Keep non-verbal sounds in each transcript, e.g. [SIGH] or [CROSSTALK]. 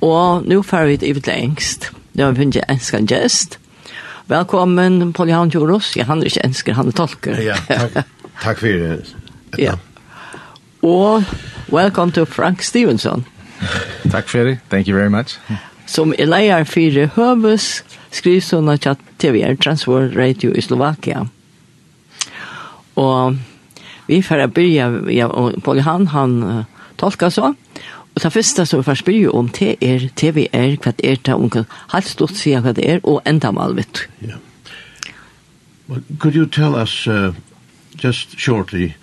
Og nå får vi det til engst. Det har vi funnet ensk en gest. Velkommen, Polihan Joros. Ja, han er ikke ensker, han er tolker. ja, takk, takk for det. [LAUGHS] Ja. Og welcome to Frank Stevenson. takk for det. Thank you very much. Som er leier for Høves, skrivsona til TVR Transworld Radio i Slovakia. Og vi får begynne, ja, og Polihan, han tolker så, Og det første som vi får spyrje om det er TVR, hva det er det, om hva helt stort si hva det er, og enda mal, vet du. Yeah. Well, could you tell us uh, just shortly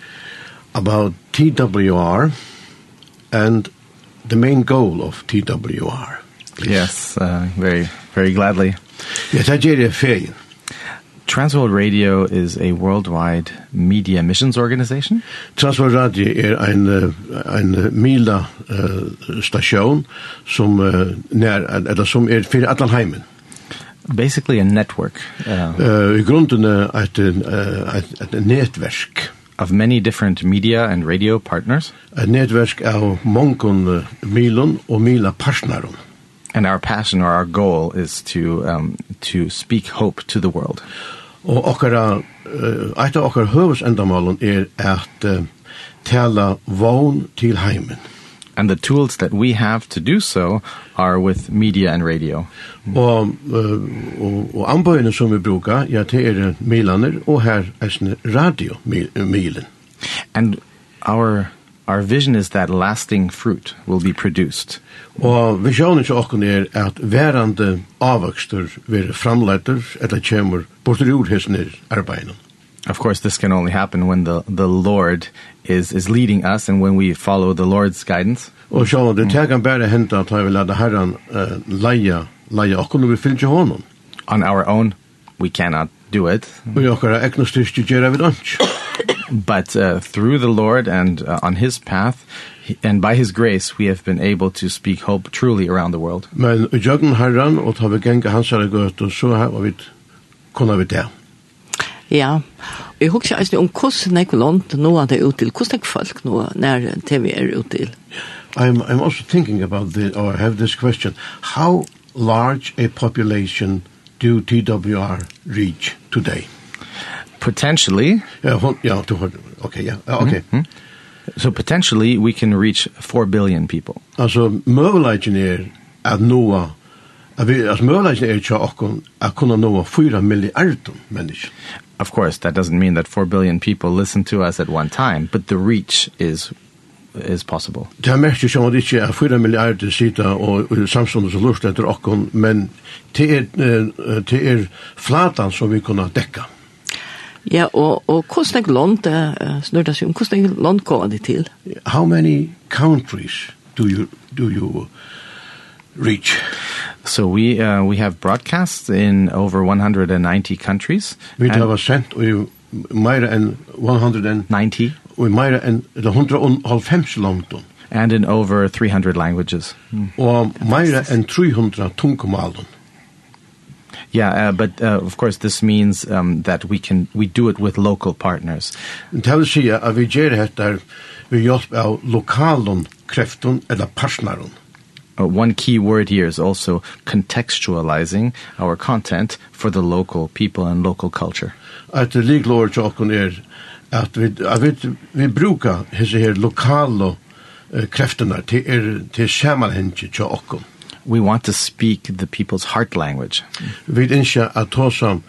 about TWR and the main goal of TWR? Please. Yes, uh, very, very gladly. Yes, I did a failure. Transworld Radio is a worldwide media missions organization. Transworld Radio er ein ein Mila uh, station som uh, nær eller som er fyrir allan heimin. Basically a network. Uh, uh, I grunden eit eit netverk of many different media and radio partners. A netverk av monkon milon og mila partnerum and our passion or our goal is to um to speak hope to the world. Og okkara, eit av okkara høvesendamalen er at uh, tala vogn til heimen. And the tools that we have to do so are with media and radio. Og, uh, og, og anbøyene som vi brukar, ja, det er milaner, og her er radio-milen. And our Our vision is that lasting fruit will be produced. Og visjonen til okken er at verande avvøkster vil framleiter eller kjemur bortur ur hesnir arbeidene. Of course this can only happen when the the Lord is is leading us and when we follow the Lord's guidance. Og sjá det takan bara henta at við lata Herran leia leia okken við fylgja honum. On our own we cannot do it. Vi okkara eknastyrstu gera við lunch but uh, through the Lord and uh, on his path and by his grace we have been able to speak hope truly around the world. Men jögn herran og ta vi ganga hans herre gøtt og så har vi kunna vi det. Ja, jeg husker ikke om hvordan jeg land nå er det ut til, hvordan jeg folk nå når TV er ut til. I'm, I'm also thinking about the or have this question. How large a population do TWR reach today? potentially yeah, hon ja okay yeah okay ja okay so potentially we can reach 4 billion people also mobile engineer at noa at vi as mobile engineer cha okon at kunna noa 4 milliarder människor of course that doesn't mean that 4 billion people listen to us at one time but the reach is is possible. Det har mest som det ikke er 4 milliarder sida og samståndet som lurt etter okkon, men det er, det er flatan som vi kunne dekka. Ja, og, og hvordan er land, uh, snurda seg om, hvordan er land kommer det til? How many countries do you, do you reach? So we, uh, we have broadcasts in over 190 countries. Vi har sendt i meira enn 190. Og meira enn 190 land. And in over 300 languages. Og meira enn 300 tungkomalen. Yeah, uh, but uh, of course this means um, that we can we do it with local partners. Tell us here, vi ger hetta vi hjálp av lokalum kreftum eller partnerum. Uh, one key word here is also contextualizing our content for the local people and local culture. At the league lord jokon er at vi at vi, vi brukar hese her lokala krefterna til er til skjermalhengi til okkum we want to speak the people's heart language. Vi inskja at hosom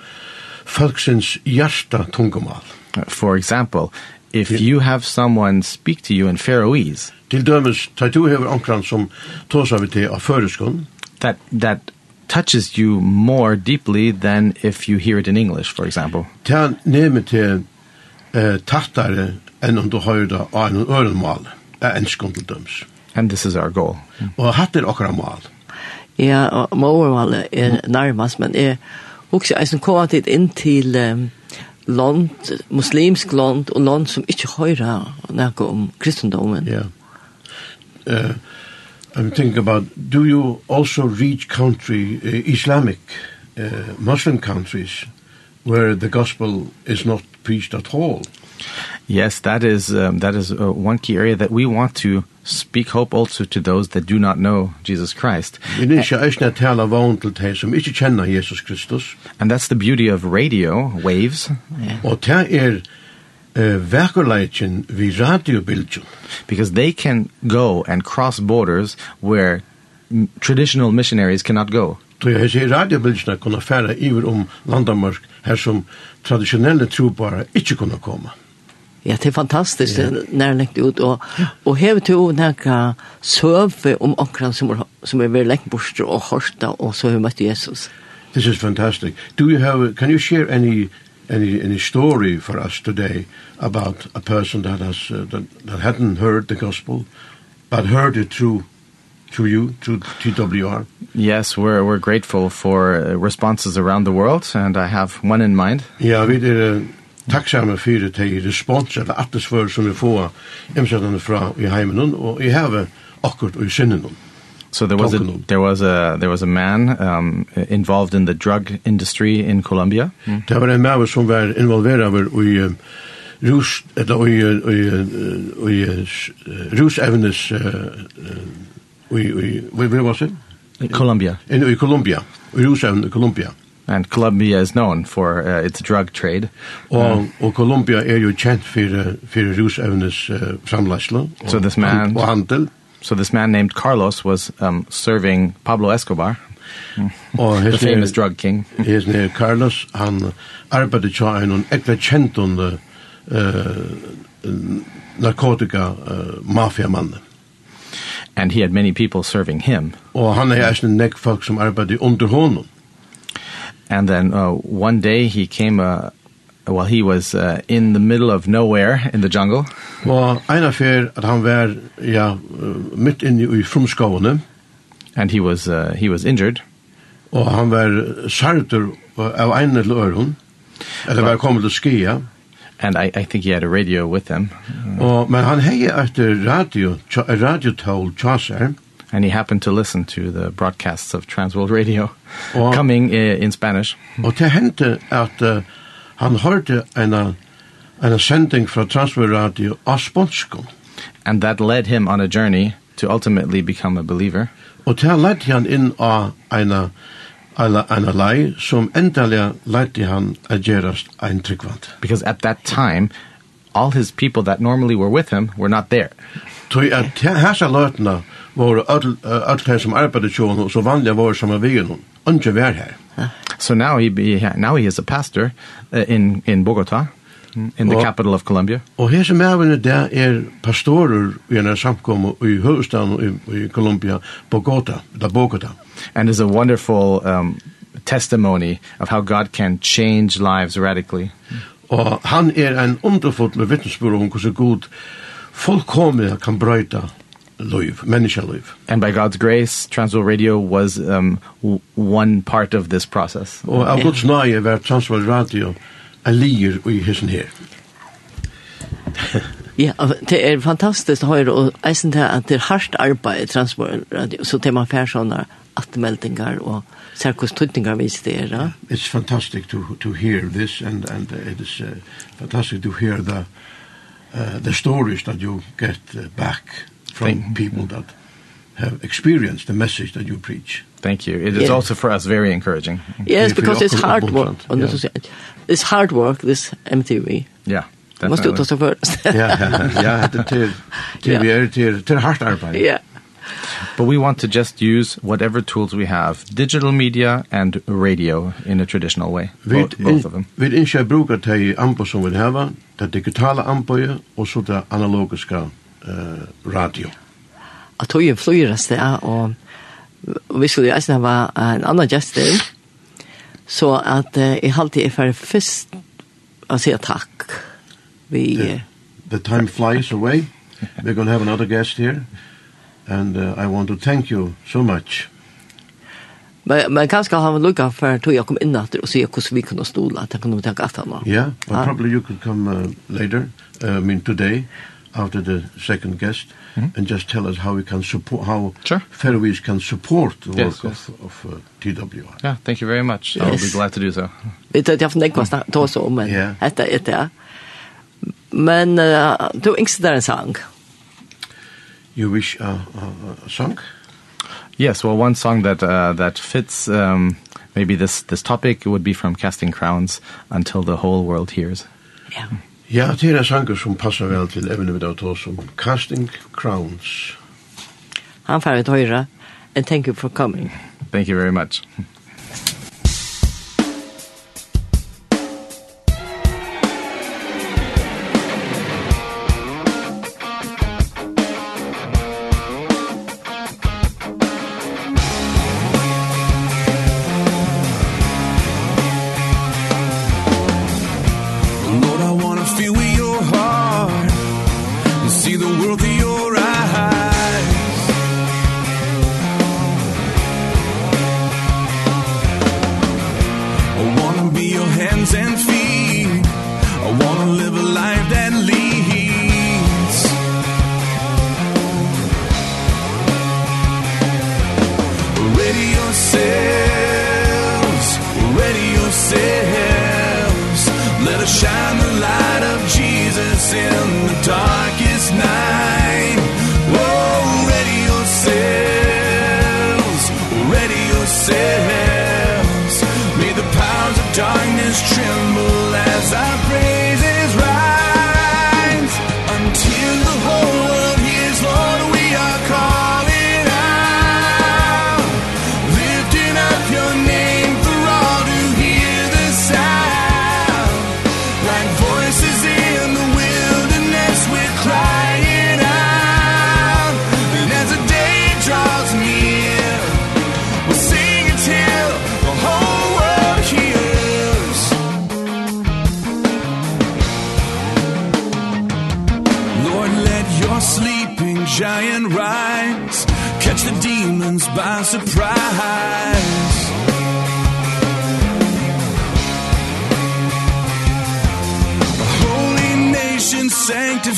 folksins hjärsta tungomal. For example, if you have someone speak to you in Faroese. Til dømes, ta du hever onkran som tåsa vi til av føreskån. That, that touches you more deeply than if you hear it in English, for example. Ta neme til uh, tattare enn om du høyre det av en ørenmal, enskån til dømes. And this is our goal. Og hatt er okkara mal. Mm. Ja, målvalet er nærmast, men jeg husker jeg som kom alltid inn til um, land, muslimsk land, og land som ikke høyre noe om kristendommen. Ja. Yeah. Uh, I'm thinking about, do you also reach country, uh, Islamic, uh, Muslim countries, where the gospel is not preached at all? Yes, that is, um, that is uh, one key area that we want to Speak hope also to those that do not know Jesus Christ. Vi ska ösna tala vån til dig som inte känner Jesus Kristus. And that's the beauty of radio waves. Och det är verkligheten vi radiobilden. Because they can go and cross borders where traditional missionaries cannot go. Då jag ser radiobilderna kunna färra över om landamark her som traditionelle tro ikki kunna koma Ja, det er fantastisk, ja. när det ut och och här till nekka søve om okran som som är väldigt borst og hörsta og så har vi møtt Jesus. This is fantastic. Do you have can you share any any any story for us today about a person that has uh, that, that hadn't heard the gospel but heard it through to you to TWR? Yes, we're we're grateful for responses around the world and I have one in mind. Yeah, we did a tacksamma för det til respons eller att som vi får ämnen fra i heimen og i havet akkurat og i sinnen. So there was a there was a there was a man um involved in the drug industry in Colombia. Det var en man som var involverad i rus eller i i i rus evenes i i where was it? In Colombia. In Colombia. Rus i Colombia and Colombia is known for uh, its drug trade. Og og Colombia er jo kjent for for rusevnes uh, framleisle. So this man og handel. So this man named Carlos was um serving Pablo Escobar. Og [LAUGHS] the famous drug king. His name Carlos han arbeidde jo ein og ekva kjent under eh narkotika mafia mann and he had many people serving him. Og han er ein nekk folk som arbeidde under honom. And then uh, one day he came, uh, well, he was uh, in the middle of nowhere in the jungle. Well, ein fer at han var ja mitt in i frumskåne. And he was uh, he was injured. Og han var sartur av ein til øron. Eller var kommet til skia. And I I think he had a radio with him. Og men han heyr etter radio radio told chaser and he happened to listen to the broadcasts of Transworld Radio og, coming uh, in Spanish. Og det hendte at uh, han hørte en, en sending fra Transworld Radio av Sponskum. And that led him on a journey to ultimately become a believer. Og det led han inn av en alla alla lei som endaliga leit han agerast ein tryggvant because at that time all his people that normally were with him were not there. Tui at hasa løtna var all her som arbeidde sjån og så vanliga var som er vegen hun. Unge vær her. So now he, be now he is a pastor uh, in, in Bogota, in the og, capital of Colombia. Og her som er der er pastorer i en samkom i hovedstaden i, i Colombia, Bogota, da Bogota. And is a wonderful um, testimony of how God can change lives radically. Og han er en underfull vittnesbyrd om hvordan god fullkomne kan brøyta liv, menneskeliv. And by God's grace, Transworld Radio was um, one part of this process. Og av Guds nøye var Transworld Radio en lier i hissen her. [LAUGHS] Ja, det er fantastisk å høre, og jeg synes det er hardt arbeid i Transworld Radio, så det man fær sånne atmeldinger og særkostutninger vis det er. ja. it's fantastic to, to hear this and, and it is uh, fantastic to hear the, uh, the stories that you get uh, back from people that have experienced the message that you preach. Thank you. It is yeah. also for us very encouraging. Yes, because it's hard work. On yeah. is it's hard work, this MTV. Yeah. Måste du ta sig för. Ja, ja, ja. Det är det [LAUGHS] är det är hårt arbete. Ja. But we want to just use whatever tools we have, digital media and radio in a traditional way, both, both of them. Vi ikke bruker de amper som vi har, det digitale amper og så det analogiske uh, radio. Og tog jo flyr av sted, og vi skulle jo eisen en annan gestur, så at uh, jeg alltid er for først å si takk. Vi, the, the time flies away. We're going to have another guest here and uh, I want to thank you so much. Men men kanske har han lucka för att jag kom in att och se hur vi kunde stola att kunde ta gata då. Yeah, but ah. probably you could come uh, later. Uh, I mean today after the second guest mm -hmm. and just tell us how we can support how sure. Faroese can support the work yes, yes. of of uh, TWI. Yeah, thank you very much. Yes. I'll be glad to do so. Vi tar jag från dig kostar då så men detta är det. Men uh, du ängstar en sang you wish a, a, a song? Yes, well, one song that uh, that fits um, maybe this this topic would be from Casting Crowns until the whole world hears. Yeah. Ja, det er sanger som passer vel til evne med å som Casting Crowns. Han får et høyre, and thank you for coming. Thank you very much. heart. And see the world the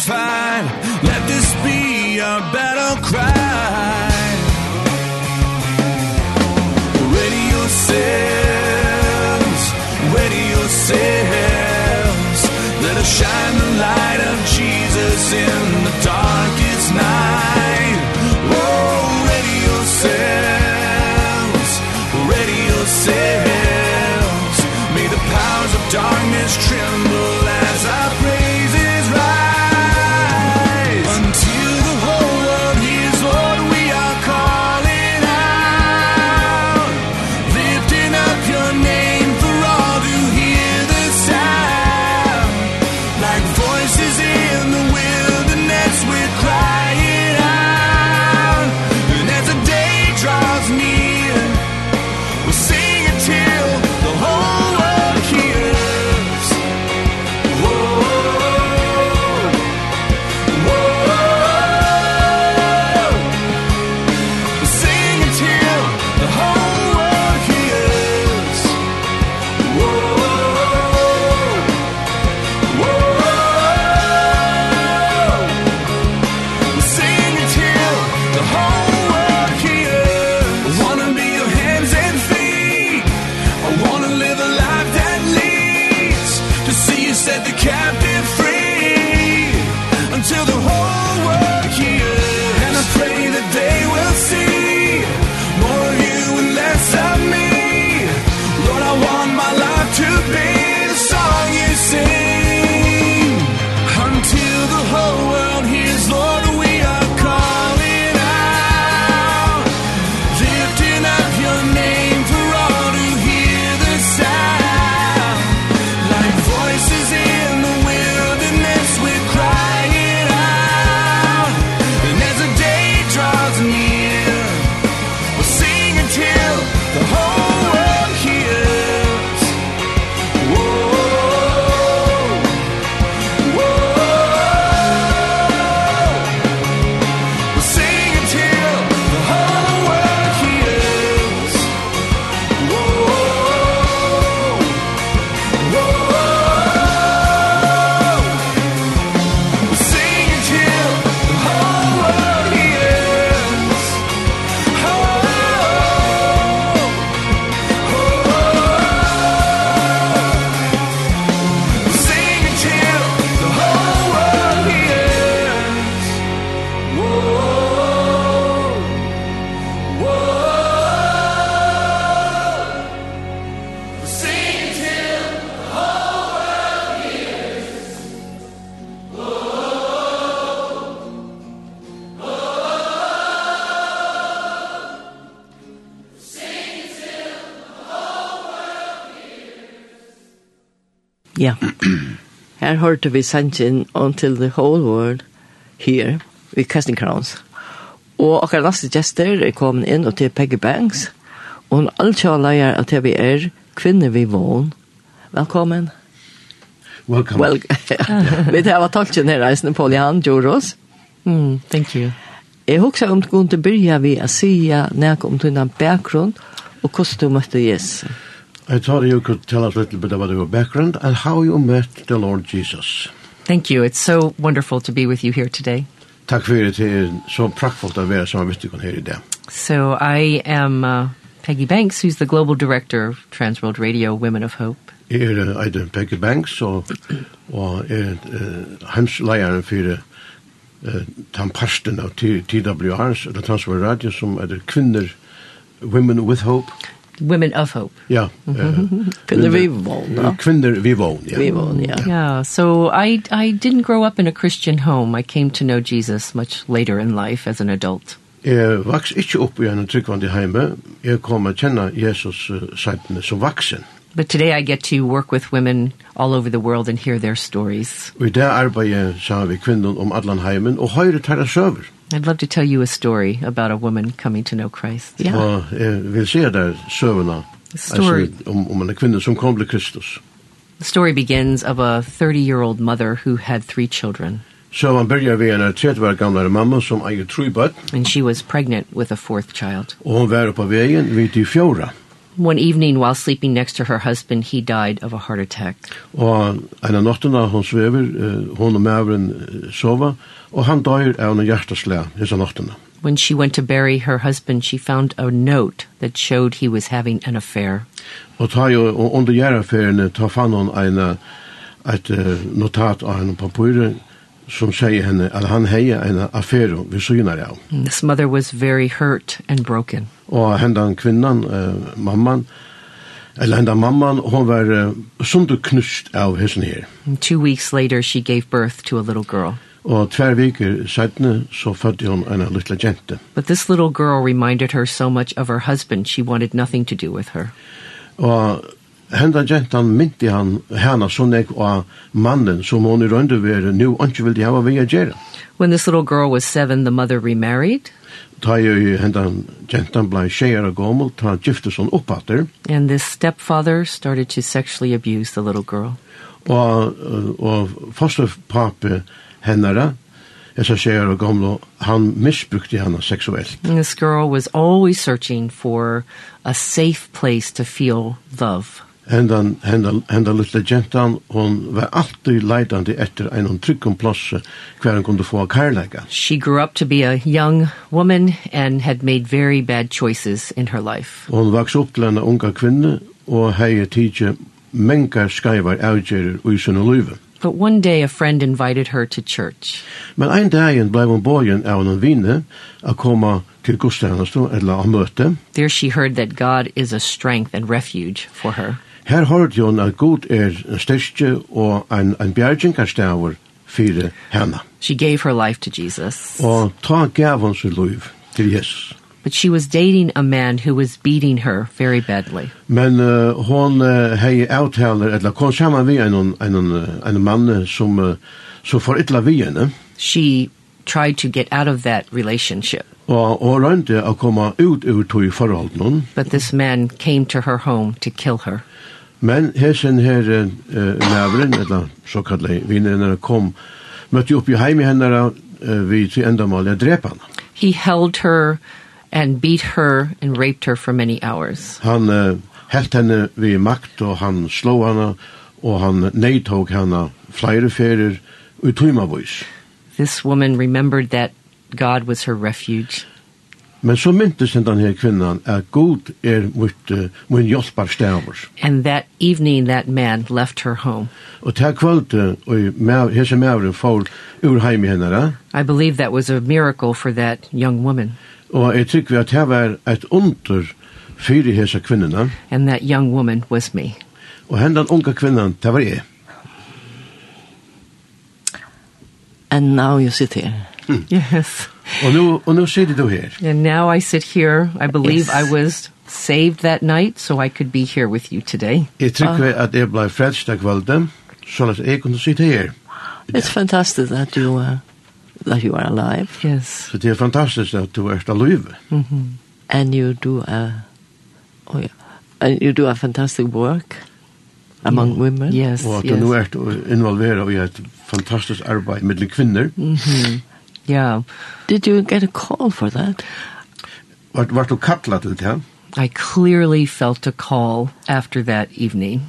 fight let this be a battle cry. Ja. [CLEARS THROAT] Her hørte vi sangen Until the Whole World her i Casting Crowns. Og akkurat neste gjester er kommet inn og til Peggy Banks. Og hun alt kjører leier at vi er kvinner vi vågen. Velkommen. Welcome. Well, [LAUGHS] vi tar av tolken her reisende Paul Jan, Joros. Mm, thank you. Jeg husker om du kunne begynne vi å si noe om din bakgrunn og hvordan du møtte Jesus. Ja. I thought you could tell us a little bit about your background and how you met the Lord Jesus. Thank you. It's so wonderful to be with you here today. Takk for det. Det er så praktfullt å være som visst du kan i idag. So I am uh, Peggy Banks, who's the global director of Transworld Radio Women of Hope. Jeg er Aiden Peggy Banks, og, og er uh, heimsleieren for uh, tamparsten av TWR, eller Transworld Radio, som er kvinner, Women with Hope. Women of Hope. Ja. [LAUGHS] Kvinner vi vån. Kvinnor vi vån, ja. Vi vån, ja. Yeah, so I, I didn't grow up in a Christian home. I came to know Jesus much later in life as an adult. Jeg vaks ikke opp i en tryggvandig heime. Jeg kom å kjenne Jesus uh, sentene som vaksen. But today I get to work with women all over the world and hear their stories. Og i det arbeidet så har vi kvinnen om Adlan heimen og høyre tæra søver. I'd love to tell you a story about a woman coming to know Christ. Yeah. Og jeg vil se der søvna. Story. Om, om en kvinne som kom til Kristus. The story begins of a 30-year-old mother who had three children. So man börjar vid en 30 år gamla mamma som eier tre barn. And she was pregnant with a fourth child. Og hon var på vägen vid till fjóra one evening while sleeping next to her husband, he died of a heart attack. Og en av nottena hon svever, hon og mævren sova, og han døyr av en hjerteslea hesa nottena. When she went to bury her husband, she found a note that showed he was having an affair. Og ta jo, og under gjerraffærene, ta fann hon en, et notat av henne på som sier henne at han heja en affære vid synar av. This mother was very hurt and broken. Og händan kvinnan, uh, mamman, eller händan mamman, hon var eh, sunderknust av hessen her. And two weeks later she gave birth to a little girl. Og tver viker sætne så fødde hun en lille jente. But this little girl reminded her so much of her husband she wanted nothing to do with her. Og hendan gentan mynti han hana sånn ek og mannen som hon i røndu vere nu anki vildi hava vi gjera. When this little girl was seven, the mother remarried. Ta jo hendan gentan blei tjejer og gommel, ta giftes hon oppater. And this stepfather started to sexually abuse the little girl. Og, og fosterpape hennara, Esa tjejer og gamla, han misbrukte henne seksuelt. And this girl was always searching for a safe place to feel love hendan, hendan, hendan lilla gentan, hon var alltid leidande etter en tryggum plass hver hun kunde få karlaga. She grew up to be a young woman and had made very bad choices in her life. Hon vaks upp til en unga kvinne og hei tidsi mengar skaivar avgjerir ui sinne luive. But one day a friend invited her to church. Men ein dagen blei hon bojen av en vine a koma til gudstjeneste eller a møte. There she heard that God is a strength and refuge for her. Her hørte jo at god er en styrke og en, en bjergjengarstavur fyrir henne. She gave her life to Jesus. Og ta gav hun sin liv til Jesus. But she was dating a man who was beating her very badly. Men uh, hon uh, hei avtaler, eller kom saman vi en, en, en mann som, uh, som får ytla vi henne. She tried to get out of that relationship. Og, og rønte å komme ut ur tog forhold forholdet But this man came to her home to kill her. Men hesen her eh, nævren, eller såkallet vinnerne, kom, møtte opp i heim i henne uh, vi til endamal, jeg drep henne. He held her and beat her and raped her for many hours. Han uh, helt henne vi makt, og han slå henne, og han neitog henne flere ferier, utrymavois. This woman remembered that God was her refuge. Men så myntes den her kvinnan at god er mot uh, min hjelpar stavur. And that evening that man left her home. Og til kvöld, og hese mævren får ur heim i hennara. I believe that was a miracle for that young woman. Og jeg tykker at det var et under fyri hese kvinnina. And that young woman was me. Og hendan unga kvinnan, det var jeg. And now you sit here. Mm. Yes. Og nu og nu sitter du her. And now I sit here. I believe yes. I was saved that night so I could be here with you today. Jag tycker uh. att det blev frälst av kvällen så att jag kunde sitta her. It's fantastic that you uh, that you are alive. Yes. Så det er fantastisk at du er alive. Mhm. Mm and you do a oh yeah. And you do a fantastic work among women. Yes. Og at yes. du nu er involverad i et fantastisk arbeid med kvinner. Mhm. Mm Yeah. Did you get a call for that? What what to katla til det? I clearly felt a call after that evening.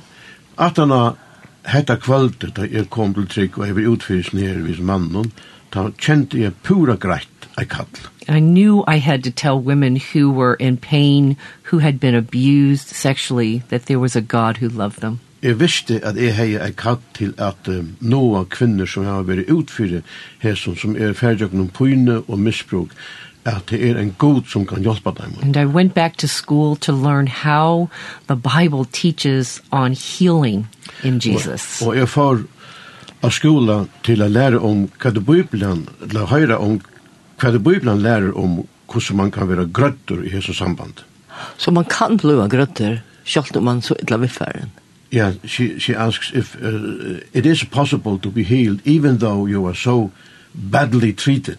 Atana hetta kvöldet da jeg kom til trygg og jeg var utfyrs nere vis mannen, da kjente jeg pura greit ei kall. I knew I had to tell women who were in pain, who had been abused sexually, that there was a God who loved them. Jeg visste at jeg hei ei katt til at uh, noa kvinner som har vært utfyrir hesson som er ferdigjøkken om pyne og misbruk, at det er en god som kan hjelpa dem. And I went back to school to learn how the Bible teaches on healing in Jesus. Og, og jeg får av skola til å lære om hva det Bibelen, eller høyre om hva det Bibelen lærer om hvordan man kan være grøtter i hesson samband. [GASPS] Så man kan bli grøtter, selv om man så illa vifferen? Yeah, she she asks if uh, it is possible to be healed even though you are so badly treated.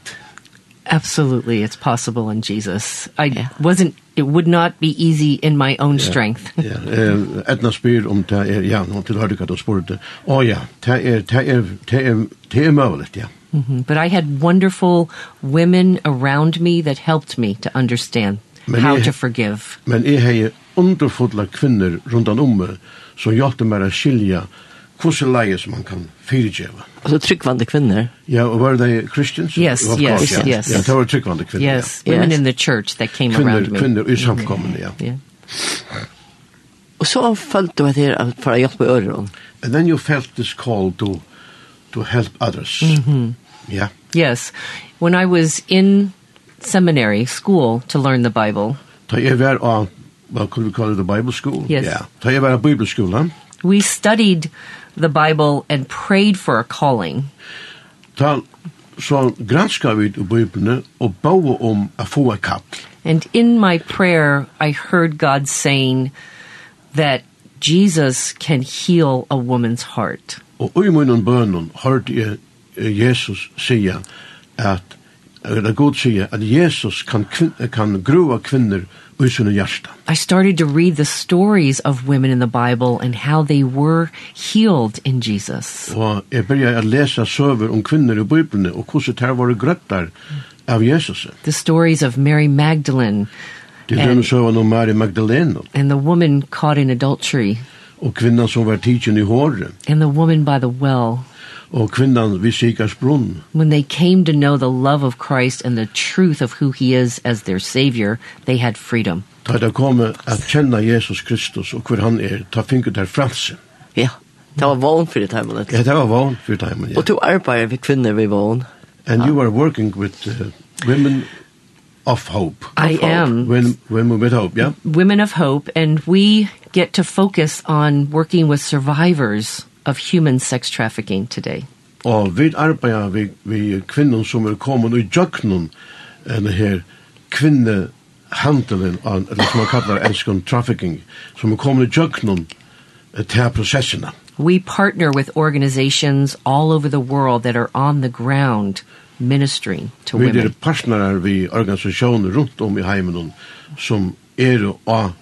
Absolutely, it's possible in Jesus. I yeah. wasn't it would not be easy in my own yeah. strength. ja, eh etna spyr om ta er ja, no til hørðu kata spurt. Å ja, ta er ta er ta er ta er møguligt, ja. Mhm. But I had wonderful women around me that helped me to understand men how to forgive. Men er heyr underfulla kvinner rundan om som hjelper meg å skilja hvordan leie som man kan fyrirgjeva. Altså tryggvande kvinner? Ja, og var det Christians? Yes, of yes, course, yes. Ja, det var tryggvande kvinner. Yes, women yes. in the church that came kvinner, around me. Kvinner i samkommen, ja. Yeah. Og så følte du at her for å hjelpe øren? And then you felt this call to, to help others. Mm -hmm. Yeah. Yes. When I was in seminary school to learn the Bible. Ta jeg var av well, could we call it a Bible school? Yes. Yeah. Tell you about a Bible school, huh? We studied the Bible and prayed for a calling. Ta, så granska vi Bibeln og bau om a få a kall. And in my prayer, I heard God saying that Jesus can heal a woman's heart. Og i munnen bønnen hørte jeg Jesus sige at eller god sige at Jesus kan, kan grua kvinner i sina hjärsta. I started to read the stories of women in the Bible and how they were healed in Jesus. Og jeg begynte å lese søver om kvinner i Bibelen og hvordan det var gröttar av Jesus. The stories of Mary Magdalene. Det är denne sövan om Mary Magdalene. And the woman caught in adultery. Og kvinnan som var tidsen i håret. And the woman by the well og kvinnan vid sikars brunn. When they came to know the love of Christ and the truth of who he is as their savior, they had freedom. Ta det kom at kenna Jesus Kristus og hvor han er, ta finket der fransen. Ja, det var vågen for det heimen. Ja, det var vågen for det ja. Og du arbeider við kvinner ved vågen. And you are working with uh, women of hope. I am. Women, Women with hope, yeah? Women of hope, and we get to focus on working with survivors of human sex trafficking today. Og vi arbeider vi, vi kvinnen som er kommet i jøknen en her kvinnehandelen, eller som man kallar enskon trafficking, som er kommet i jøkkenen til prosessene. We partner with organizations all over the world that are on the ground ministering to vi women. Vi er partnerer vi organisasjoner rundt om i heimen som er av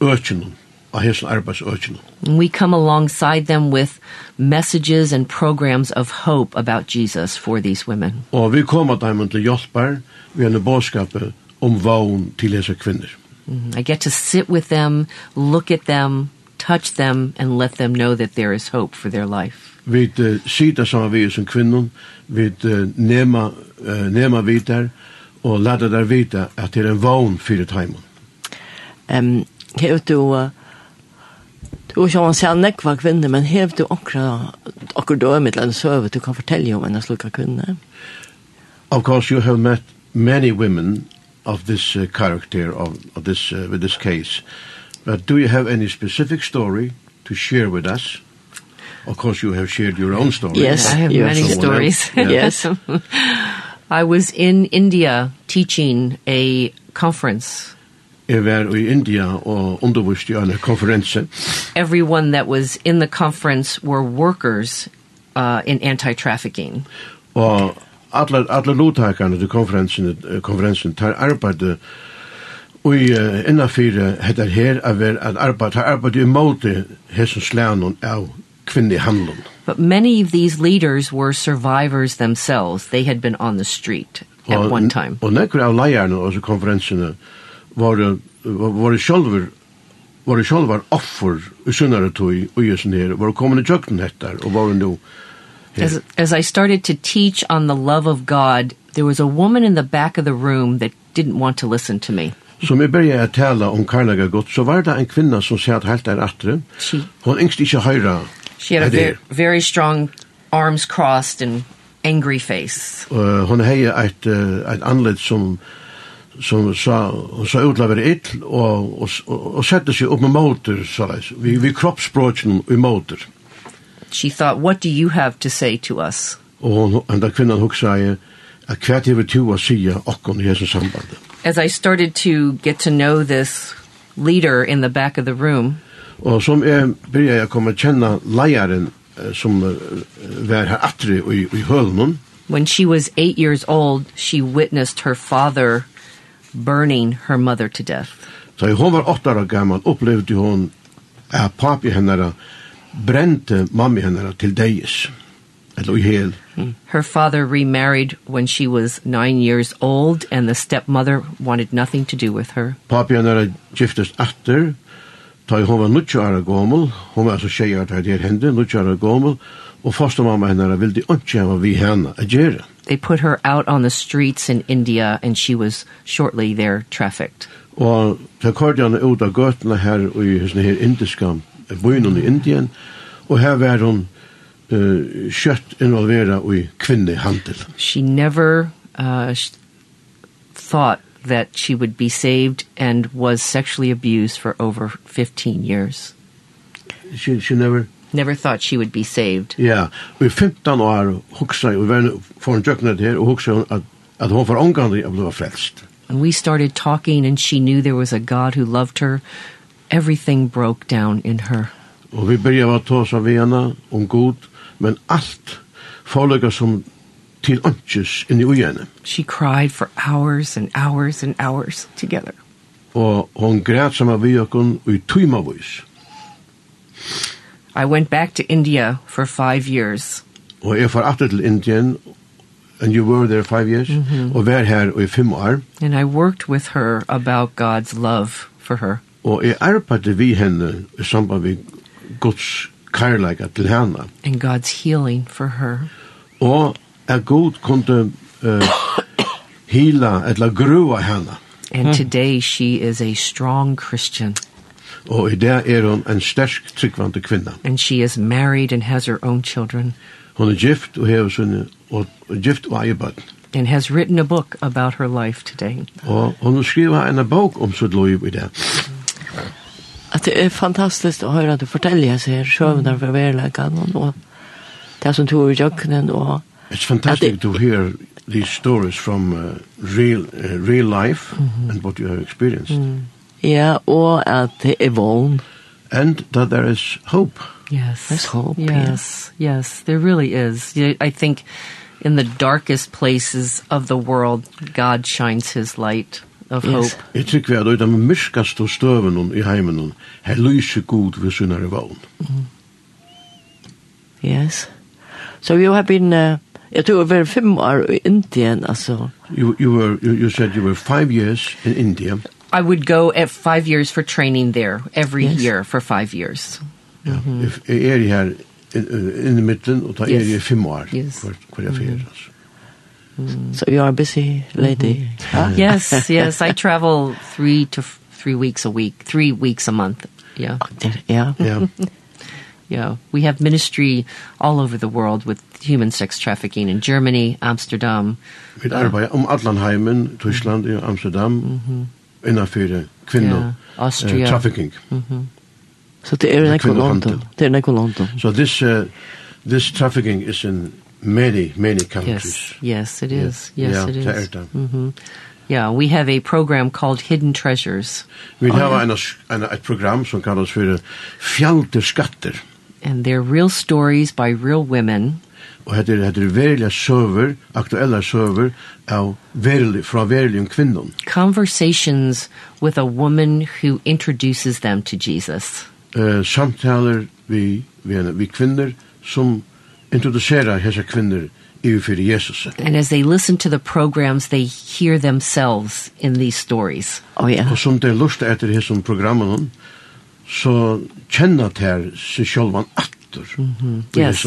økjenen av hesson arbeidsøkene. We come alongside them with messages and programs of hope about Jesus for these women. Og vi kommer dem til hjelper vi en bådskap om vågen til hese kvinner. I get to sit with them, look at them, touch them and let them know that there is hope for their life. Vi uh, sitter sammen vi som kvinner, vi uh, nema, uh, nema vi der, og lade der vite at det er en vogn for det heimen. Um, Her du Du har sjåan seg nekva kvinne, men hev du okra, okra dømit eller søve, du kan fortelle om en slukka kvinne. Of course, you have met many women of this uh, character, of, of this, uh, with this case. But do you have any specific story to share with us? Of course, you have shared your own story. Yes, I have yes. many stories. Yeah. yes. [LAUGHS] I was in India teaching a conference Jeg var i India og undervist i en konferense. Everyone that was in the conference were workers uh, in anti-trafficking. Og alle, alle lottakerne til konferensen, konferensen tar arbeid Og uh, innanfyr heter her er vel at arbeid tar arbeid i måte hessens læren av kvinnehandlen. But many of these leaders were survivors themselves. They had been on the street at og, one time. Og nekker av leierne og konferensene var var själver var själva offer i sunnare tog och just ner var kommande kökten hettar og var nu As, as I started to teach on the love of God, there was a woman in the back of the room that didn't want to listen to me. Så vi började att tala om karlaga gott, så var det en kvinna som satt helt där efter. Hon ängst inte höra. She had a very, very strong arms crossed and angry face. Uh, hon hade ett, uh, ett anled som som sa, hon sa utlaver ill og, og, og, og sette seg opp med motor, sa leis, vi, vi kroppsspråken i motor. She thought, what do you have to say to us? Og hon, enda kvinnan hugsa i, at hva hever tu å sija okkon i jesu samband. As I started to get to know this leader in the back of the room. Og som jeg byrja jeg kom å kjenne leieren som var her atri i, i hølunnen. When she was eight years old, she witnessed her father burning her mother to death. Så so, hon var åtta år gammal upplevde hon att papi hennara brände mamma hennara till dejes. Eller i hel. Her father remarried when she was nine years old and the stepmother wanted nothing to do with her. Papi hennara giftes atter. Ta hon var nutja år gammal. Hon var så tjejer att det hände, nutja år gammal. Och första mamma henne ville inte ha vi henne att göra they put her out on the streets in India and she was shortly there trafficked. Og ta kordi han ut av gøtene her i sånne her indiska bøynun i Indien, og her var hon uh, kjøtt involvera i kvinnehandel. She never uh, thought that she would be saved and was sexually abused for over 15 years. She, she never never thought she would be saved. Ja, vi 15 år hugsa og var for en jökna där och at, at att hon för angående av bli frelst. And we started talking and she knew there was a God who loved her. Everything broke down in her. Og vi började at ta oss av henne om god, men alt farliga som til anches in i ojäne. She cried for hours and hours and hours together. Og hon græt som av vi og i tymavvis. I went back to India for five years. Og jeg var atter til Indien, and you were there five years, og var her i fem år. And I worked with her about God's love for her. Og jeg arbeidde vi henne i samband med Guds kærleika til henne. And God's healing for her. Og at God kunne uh, hila, eller grua henne. And today she is a strong Christian og i det er hun en stersk tryggvande kvinna. And she is married and has her own children. Hun er gift og hever sine og gift og eier barn. And has written a book about her life today. Og hun skriver en bok om sitt liv i det. At det er fantastisk å høre at du forteller seg her sjøvner fra verleggen og det som tog i jøkkenen og It's fantastic to hear these stories from uh, real uh, real life mm -hmm. and what you have experienced. Mm. Ja, og at det er vågen. And that there is hope. Yes. There's hope, yes. Yeah. Yes, there really is. You know, I think in the darkest places of the world, God shines his light of yes. hope. Jeg tykker vi at det er miskast og støven i heimen, her lyser god ved sunnere vågen. Yes. So you have been, uh, jeg tror over fem år i Indien, altså. You, you, were, you, you said you were five years in India. I would go at 5 years for training there every yes. year for 5 years. Ja, mm -hmm. er i her in the middle og ta er i 5 år. Yes. Hvor jeg fyrir altså. So you are a busy lady. Mm -hmm. [LAUGHS] yes, yes, I travel 3 to 3 weeks a week, 3 weeks a month. Yeah. Yeah. Yeah. [LAUGHS] yeah, we have ministry all over the world with human sex trafficking in Germany, Amsterdam. Vi arbetar om Atlanheimen, Tyskland, Amsterdam. Mhm. Mm innanfyr kvinno ja, uh, trafficking. Mm -hmm. So det er nekko London. Det er nekko London. So this, uh, this trafficking is in many, many countries. Yes, yes it is. Yes, yeah, it is. Er det. Yeah, we have a program called Hidden Treasures. Vi har oh, en, en, et program som kallas for Fjalter Skatter. And they're real stories by real women og hette er, hette er verilige søver, aktuelle søver, av verilig, fra verilige kvinnon. Conversations with a woman who introduces them to Jesus. Uh, samtaler vi, vi, vi kvinner som introducerer hese kvinner fyrir Jesus. And as they listen to the programs, they hear themselves in these stories. Oh, yeah. Og som de lusta etter hese programmen, så kjenner de seg selv at after. Mm -hmm. Yes.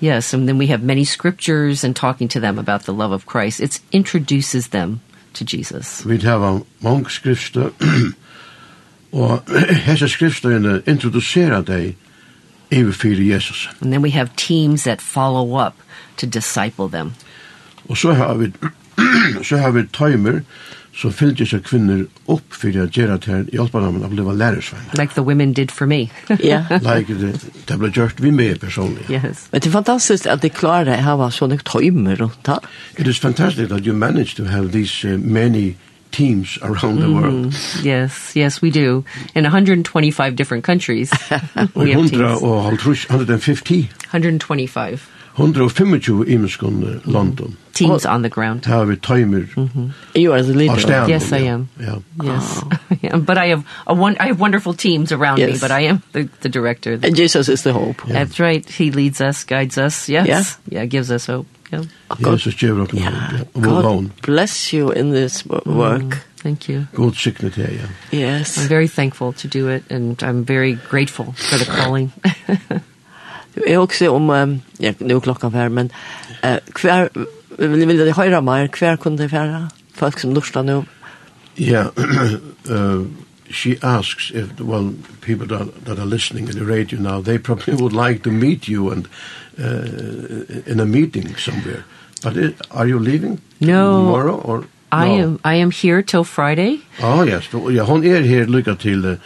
Yes, and then we have many scriptures and talking to them about the love of Christ. It introduces them to Jesus. We have mange skrifter, [CLEARS THROAT] og [CLEARS THROAT] hese skrifterne introducerer deg overfor Jesus. And then we have teams that follow up to disciple them. Og så har vi, så har vi timer så fyllde seg kvinner opp for å gjøre det her i Alpanhamn og ble lærersvenn. Like the women did for me. [LAUGHS] Ja. like det, det ble gjort vi med personlig. Yes. Men det er fantastisk at de klarer det her var sånne tøymer rundt her. It is fantastic that you managed to have these uh, many teams around the world. Mm. Yes, yes we do. In 125 different countries. [LAUGHS] we have teams. 150. 125. 125 imenskunde London. Teams on the ground. How vi timer. Mm -hmm. You are the leader. Yes, yeah. I am. Yeah. Yes. Oh. [LAUGHS] yeah. But I have a one I have wonderful teams around yes. me, but I am the, the director. And Jesus is the hope. Yeah. That's right. He leads us, guides us. Yes. Yeah, yeah gives us hope. Yeah. Jesus God. Yes, it's yeah. God bless you in this work. Mm. Thank you. Good signet here, ja. Yes. I'm very thankful to do it, and I'm very grateful for the calling. [LAUGHS] Jeg også om, um, ja, nu klokka fær, men uh, hver, vil, vil de høyre mer, hver kunne de fære? Folk som lurer nå? Ja, uh, [CLEARS THROAT] she asks if the well, people that, that are listening in the radio now, they probably would like to meet you and uh, in a meeting somewhere. But it, are you leaving no. tomorrow or? No? I am I am here till Friday. Oh yes, ja, hon er her lycka till uh,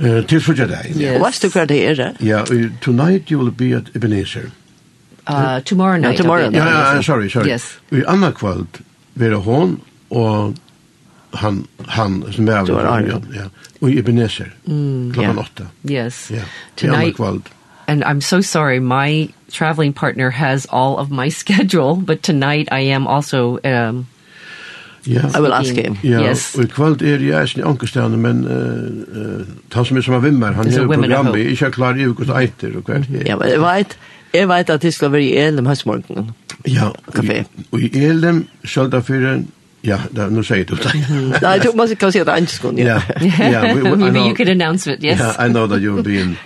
Uh, til frugja deg. Yes. Vet du hva det er? Ja, tonight you will be at Ebenezer. Uh, tomorrow night. Ja, tomorrow night. Ja, ja, sorry, sorry. Yes. I anna kvöld vera hon og han, han som er av ja, og i Ebenezer, mm, klokkan yeah. åtta. Yes. Ja, yeah. i anna kvöld. And I'm so sorry, my traveling partner has all of my [LAUGHS] schedule, but tonight I am also um, Yeah. I will ask him. Yeah. Yes. Og i kvöld er jeg ikke ankerstjerne, men uh, han som er som er vimmer, han er programmet, ikke er klar i hvilket eiter og hvert. Ja, men jeg vet, jeg vet at det skal være i Elm høstmorgen. Ja, Kafé. og i Elm, selv fyrir Ja, da, no say du I don't want to go see the Einstein. Ja, Yeah, [LAUGHS] we, we, maybe know, you could announce it. Yes. Yeah, I know that you'll be in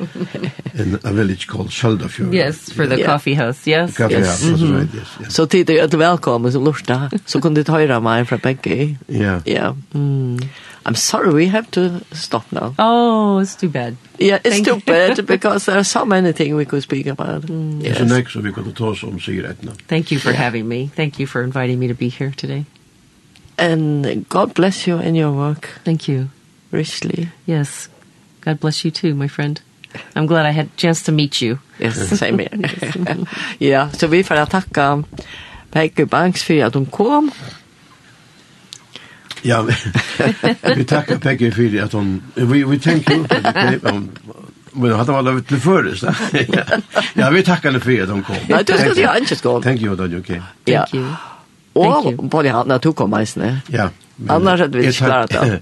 in a village called Sjöldafjord. Yes, for the yeah. coffee house. Yes. The coffee yes. house. Mm -hmm. right, yes, yes. So tid är det velkommen som lusta. Så kunne du höra meg fra Becky. Yeah. Yeah. I'm sorry we have to stop now. Oh, it's too bad. Yeah, it's Thank too you. bad [LAUGHS] because there are so many things we could speak about. Mm. Yes. It's an extra we could talk some cigarette now. Thank you for having me. Thank you for inviting me to be here today. And God bless you in your work. Thank you. Richly. Yes. God bless you too, my friend. I'm glad I had a chance to meet you. Yes, same here. [LAUGHS] ja, så vi får tacka Peggy Banks för att hon kom. Ja, vi [LAUGHS] tackar Peggy för att hon... Vi, vi tänker upp det. Om, men hade man varit till förr, så. [LAUGHS] ja, vi tackar henne för att hon kom. Nej, du skulle ju inte komma. Thank you, that's Okay. Thank you. Og på de hattene tok om meisene. Ja. Annars hadde vi ikke klart det.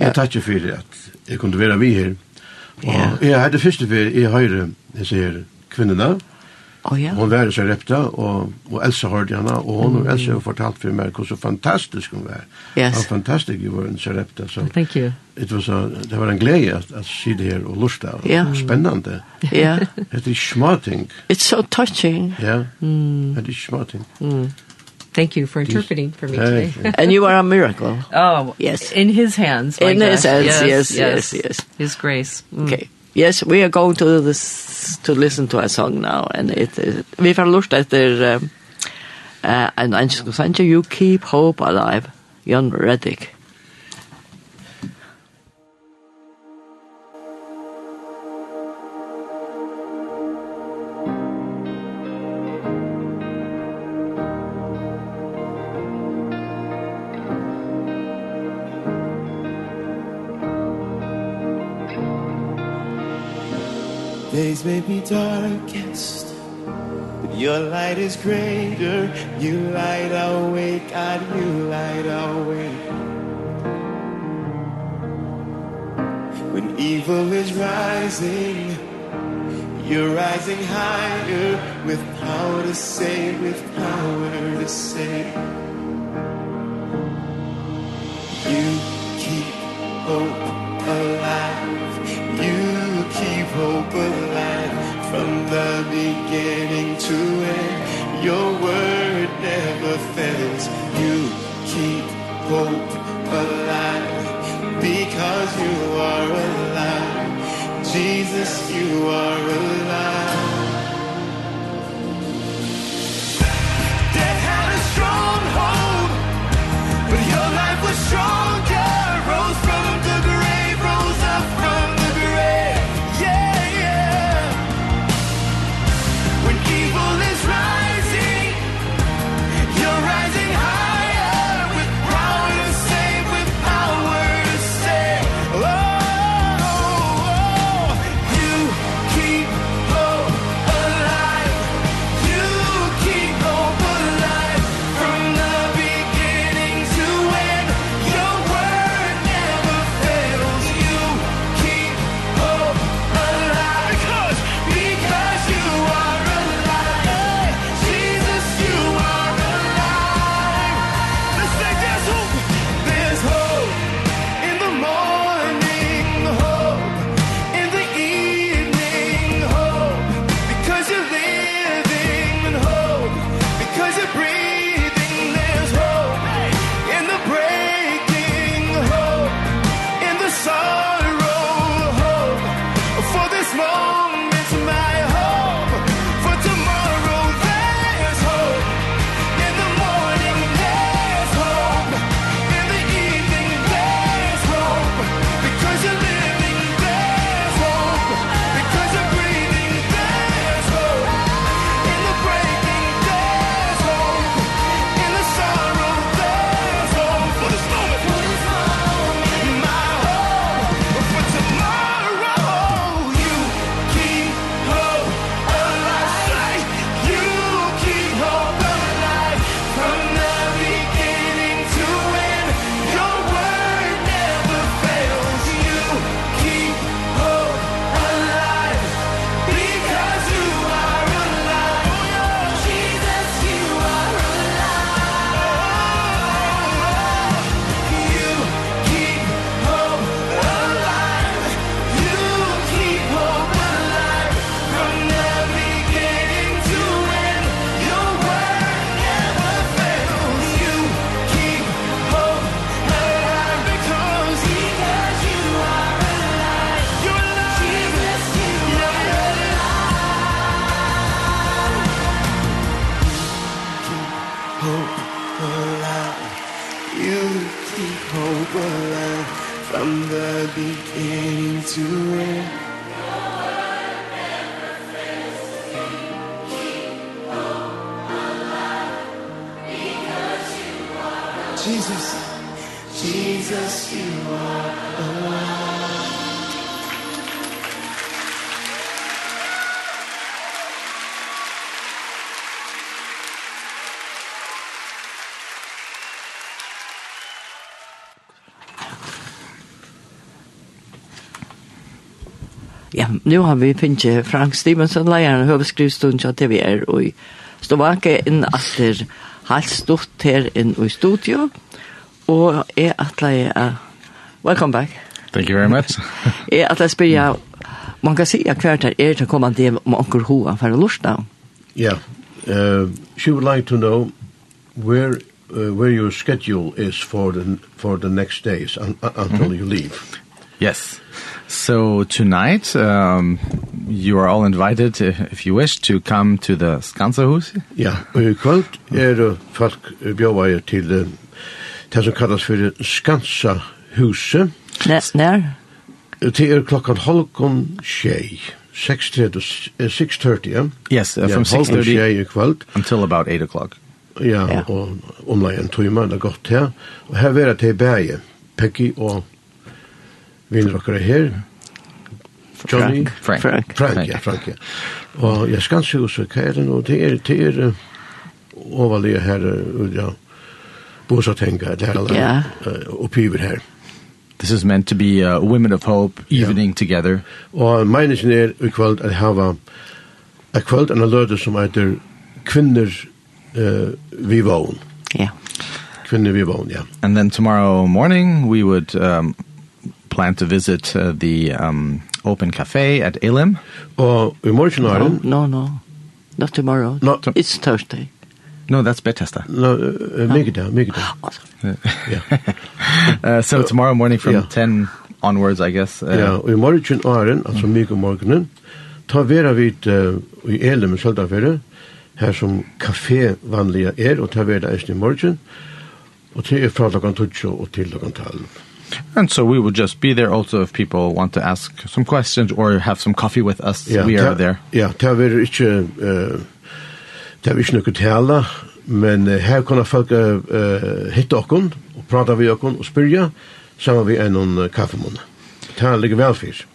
jeg takk jo for at jeg kunne være vi her. Og ja. jeg hadde første for i høyre, jeg sier, kvinnerne. Oh, ja. Hun var så repta, og, og Elsa hørte henne, og hun og Elsa har fortalt for meg hvor så fantastisk hun var. Yes. Og fantastisk hun var i Sarepta. Så Thank you. It was a, det var en glede at, at si det her og lusta, og yeah. spennende. Ja. Det er småting. It's so touching. Ja, det er småting. Mm. Thank you for interpreting for me today. [LAUGHS] and you are a miracle. [LAUGHS] Oh, yes. In his hands. In gosh. his hands, yes, yes, yes. yes. His grace. Mm. Okay. Yes, we are going to this to listen to a song now and it uh, we have looked at the um, uh, and I'm just you keep hope alive. Jan Reddick. days may be darkest But your light is greater. You light our way God You light our way When evil is rising You're rising higher. With power to save With power to save. You keep hope alive. You keep hope alive from the beginning to end. Your word never fails. You keep hope alive. Because you are alive. Jesus you are alive. Death had a stronghold but your life was stronger. nu har vi finnet Frank Stevenson, leieren høveskrivstund til TVR, og i Slovakia inn etter halvt stort her inn i studio, og jeg atler uh, Welcome back. Thank you very much. jeg atler spør jeg, man kan si at hvert her er til å komme til om anker hoa for Lorsdag. Ja, yeah. uh, she would like to know where uh, where your schedule is for the for the next days un, un, until mm -hmm. you leave. Yes. So tonight, um, you are all invited, if you wish, to come to the Skanserhus. Ja, og i kvöld er folk bjóvaði til uh, det som kallas fyrir Skanserhuset. Nær? Det er klokkan halvkon tjei. 6.30, 6.30, ja? Yes, uh, from 6.30 until about 8 o'clock. Ja, yeah. og omlai en tøyma, det er godt her. Og her vera til bæge, Peggy og vinner dere her. Johnny? Frank. Frank, Frank, Frank, ja, Frank, ja. Og jeg skal se hos hva er det nå? Det er, det er uh, overlige her, uh, ja, bosatenga, det er alle yeah. uh, oppgiver her. This is meant to be a women of hope evening yeah. together. Og meningen er i kveld at hava a kveld en løte som heter kvinner uh, vi vågen. Ja. Yeah. Kvinner vi vågen, ja. And then tomorrow morning we would um, plan to visit uh, the um, Open Cafe at Elim? Oh, uh, morgen no, no, no. Not tomorrow. No. It's Thursday. No, that's Bethesda. No, uh, make it down, make it down. yeah. uh, so tomorrow morning from yeah. 10 onwards, I guess. Uh, yeah, og i morgen åren, altså mm. morgenen, ta vera vid uh, i Elim i Søltafere, her som kafé vanlige er, og ta vera eisen i morgen, og til er fra klokken 12 og til klokken 12. And so we would just be there also if people want to ask some questions or have some coffee with us. Yeah, we are there. Ja, det er ikke, det er ikke noe tale, men her kan folk uh, hitte okken, og prate vi okken, og spyrja, sammen vi en noen kaffemåne. Det er ligger vel fyrt.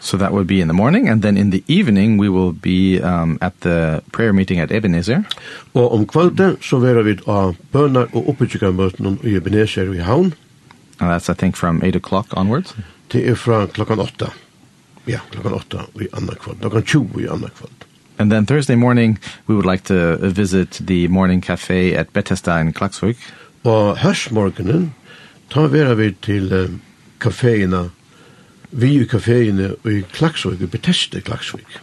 So that would be in the morning, and then in the evening we will be um, at the prayer meeting at Ebenezer. Og om kvölden så vera vi av bønar og oppbyggjegamøtene i Ebenezer i Havn. And that's, I think, from 8 o'clock onwards? Det er fra klokken 8. Ja, klokken 8 i andre kvart. Klokken 20 i andre kvart. And then Thursday morning, we would like to visit the morning cafe at Bethesda in Klaksvik. Og hørsmorgenen ta vera vi til um, kaféina, vi i kaféina i Klaksvik, i Bethesda i Klaksvik.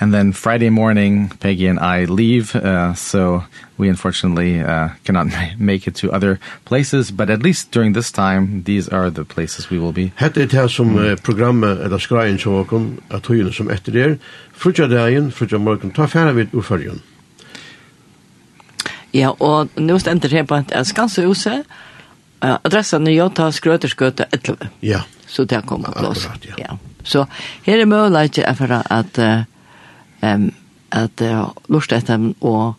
And then Friday morning, Peggy and I leave, uh, so we unfortunately uh, cannot [LAUGHS] make it to other places, but at least during this time, these are the places we will be. Hette er det som mm. programmet, eller skreien som åkken, at togene som etter det er, frutja dagen, frutja morgen, ta færa vid ordførjen. Ja, og nå stender det på at Skansehuse, uh, adressen er Jota Skrøterskøte 11. Ja. Så det kommer på plass. Akkurat, ja. ja. Så her er mulighet for at um, at uh, lort etter og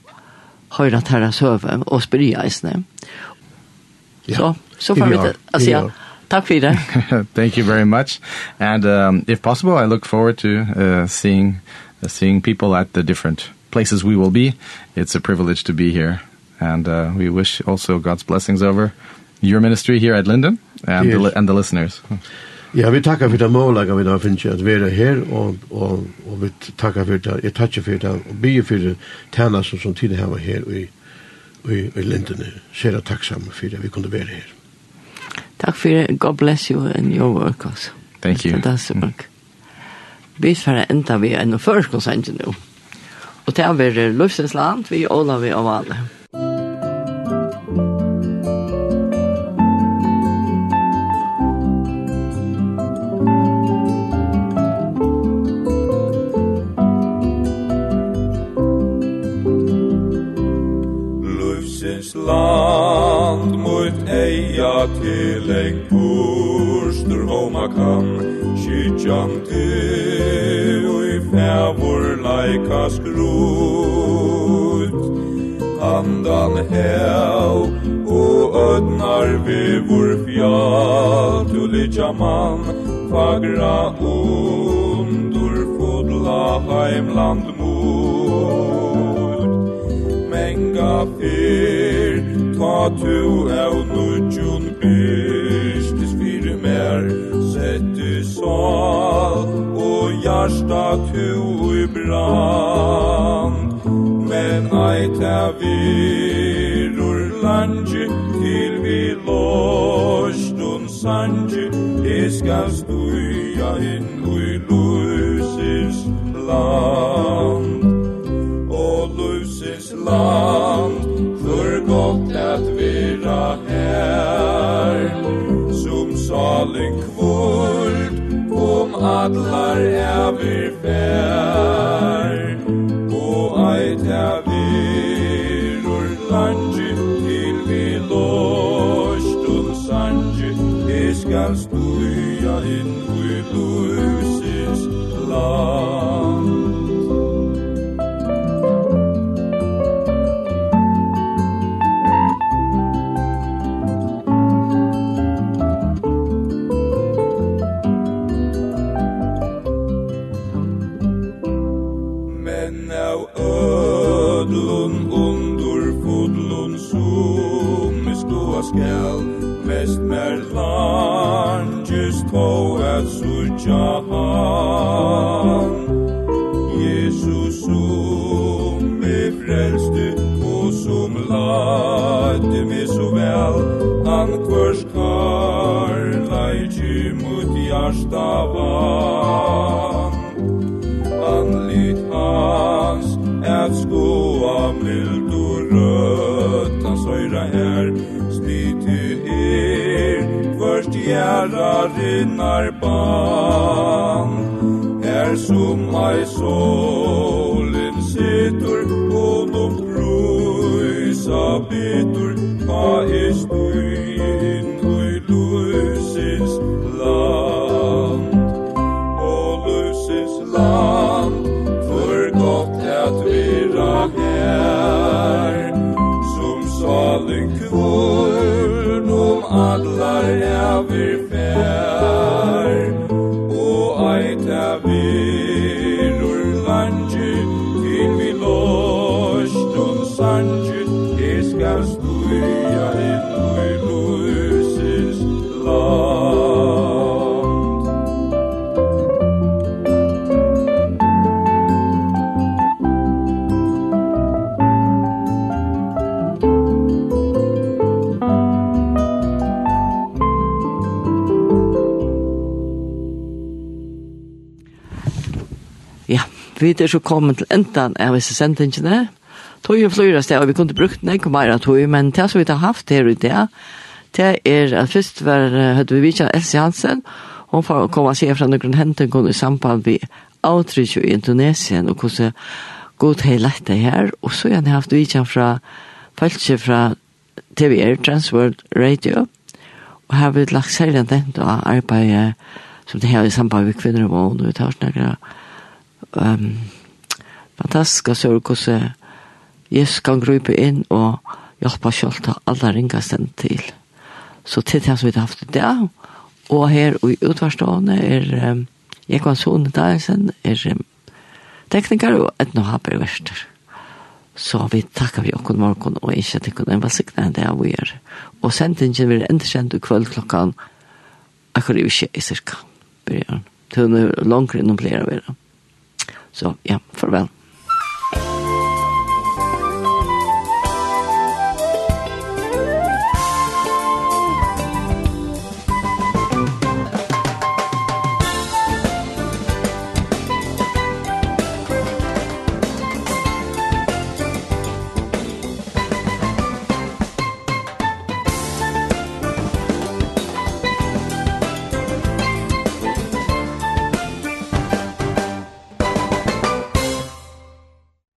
høyre terra søve og spyrja eisne. ja. Så, så får vi det. ja. Takk for det. [LAUGHS] Thank you very much. And um, if possible, I look forward to uh, seeing, uh, seeing people at the different places we will be. It's a privilege to be here. And uh, we wish also God's blessings over your ministry here at Linden and, yes. the, and the listeners. Ja, vi takkar for det målaga vi där finns att vara her, og, og, og vi takkar for det. jeg takkar for det och be for det tärna som som tid här var her och i i, i lindene. Ser jeg takksom for det vi kunne være her. Takk for det. God bless you and your work also. Thank you. Fantastisk the work. Vi för enda vi en förskottsängen nå. Og det är väl Lufsens land vi Olavi och Valle. land mot eia til eg bursdur homa kan Kyrkjan til og i fævor leika skrut Andan hev og ödnar vi vår fjall Tulitja man fagra undur fodla heimland mot Menga fyr ta tu av nudjun bystis fyrir mer Settu sal og jarsta tu i brand. Men eit er virur langi til vi lostun sangi. Iska stuja inn ui lusins land. Og lusins land. allar evir synar Vi er så kommet til enden av disse sendingene. Tog jo flere steder, og vi kunne brukt den ikke mer av tog, men det som vi har haft her i det det er at først var, hørte vi Vitja Elsie Hansen, hun får komme og se fra noen hendelser i samband med outreach i Indonesien, og hvordan god hei lett det her, og så har jeg haft Vitja fra Falsje fra TVR, Transworld Radio, og her har vi lagt særlig den til å arbeide som det her i samband med kvinner og mån, og vi tar snakker um, fantastiska hvordan Jesus kan grupe inn og hjelpe selv til alle ringene til. Så til det som vi har haft i dag, og her i utvarstående er um, Jekvann Sone Dagensen, er um, tekniker og etno haber verster. Så vi takkar vi okkur morgon og ikke at ikon en vasikna enn det er vi er. Og sendingen vil enda kjent i kvöld klokkan akkur i vi i cirka. Byrjan. Tøvn er langre innom flere av Så ja, farvel.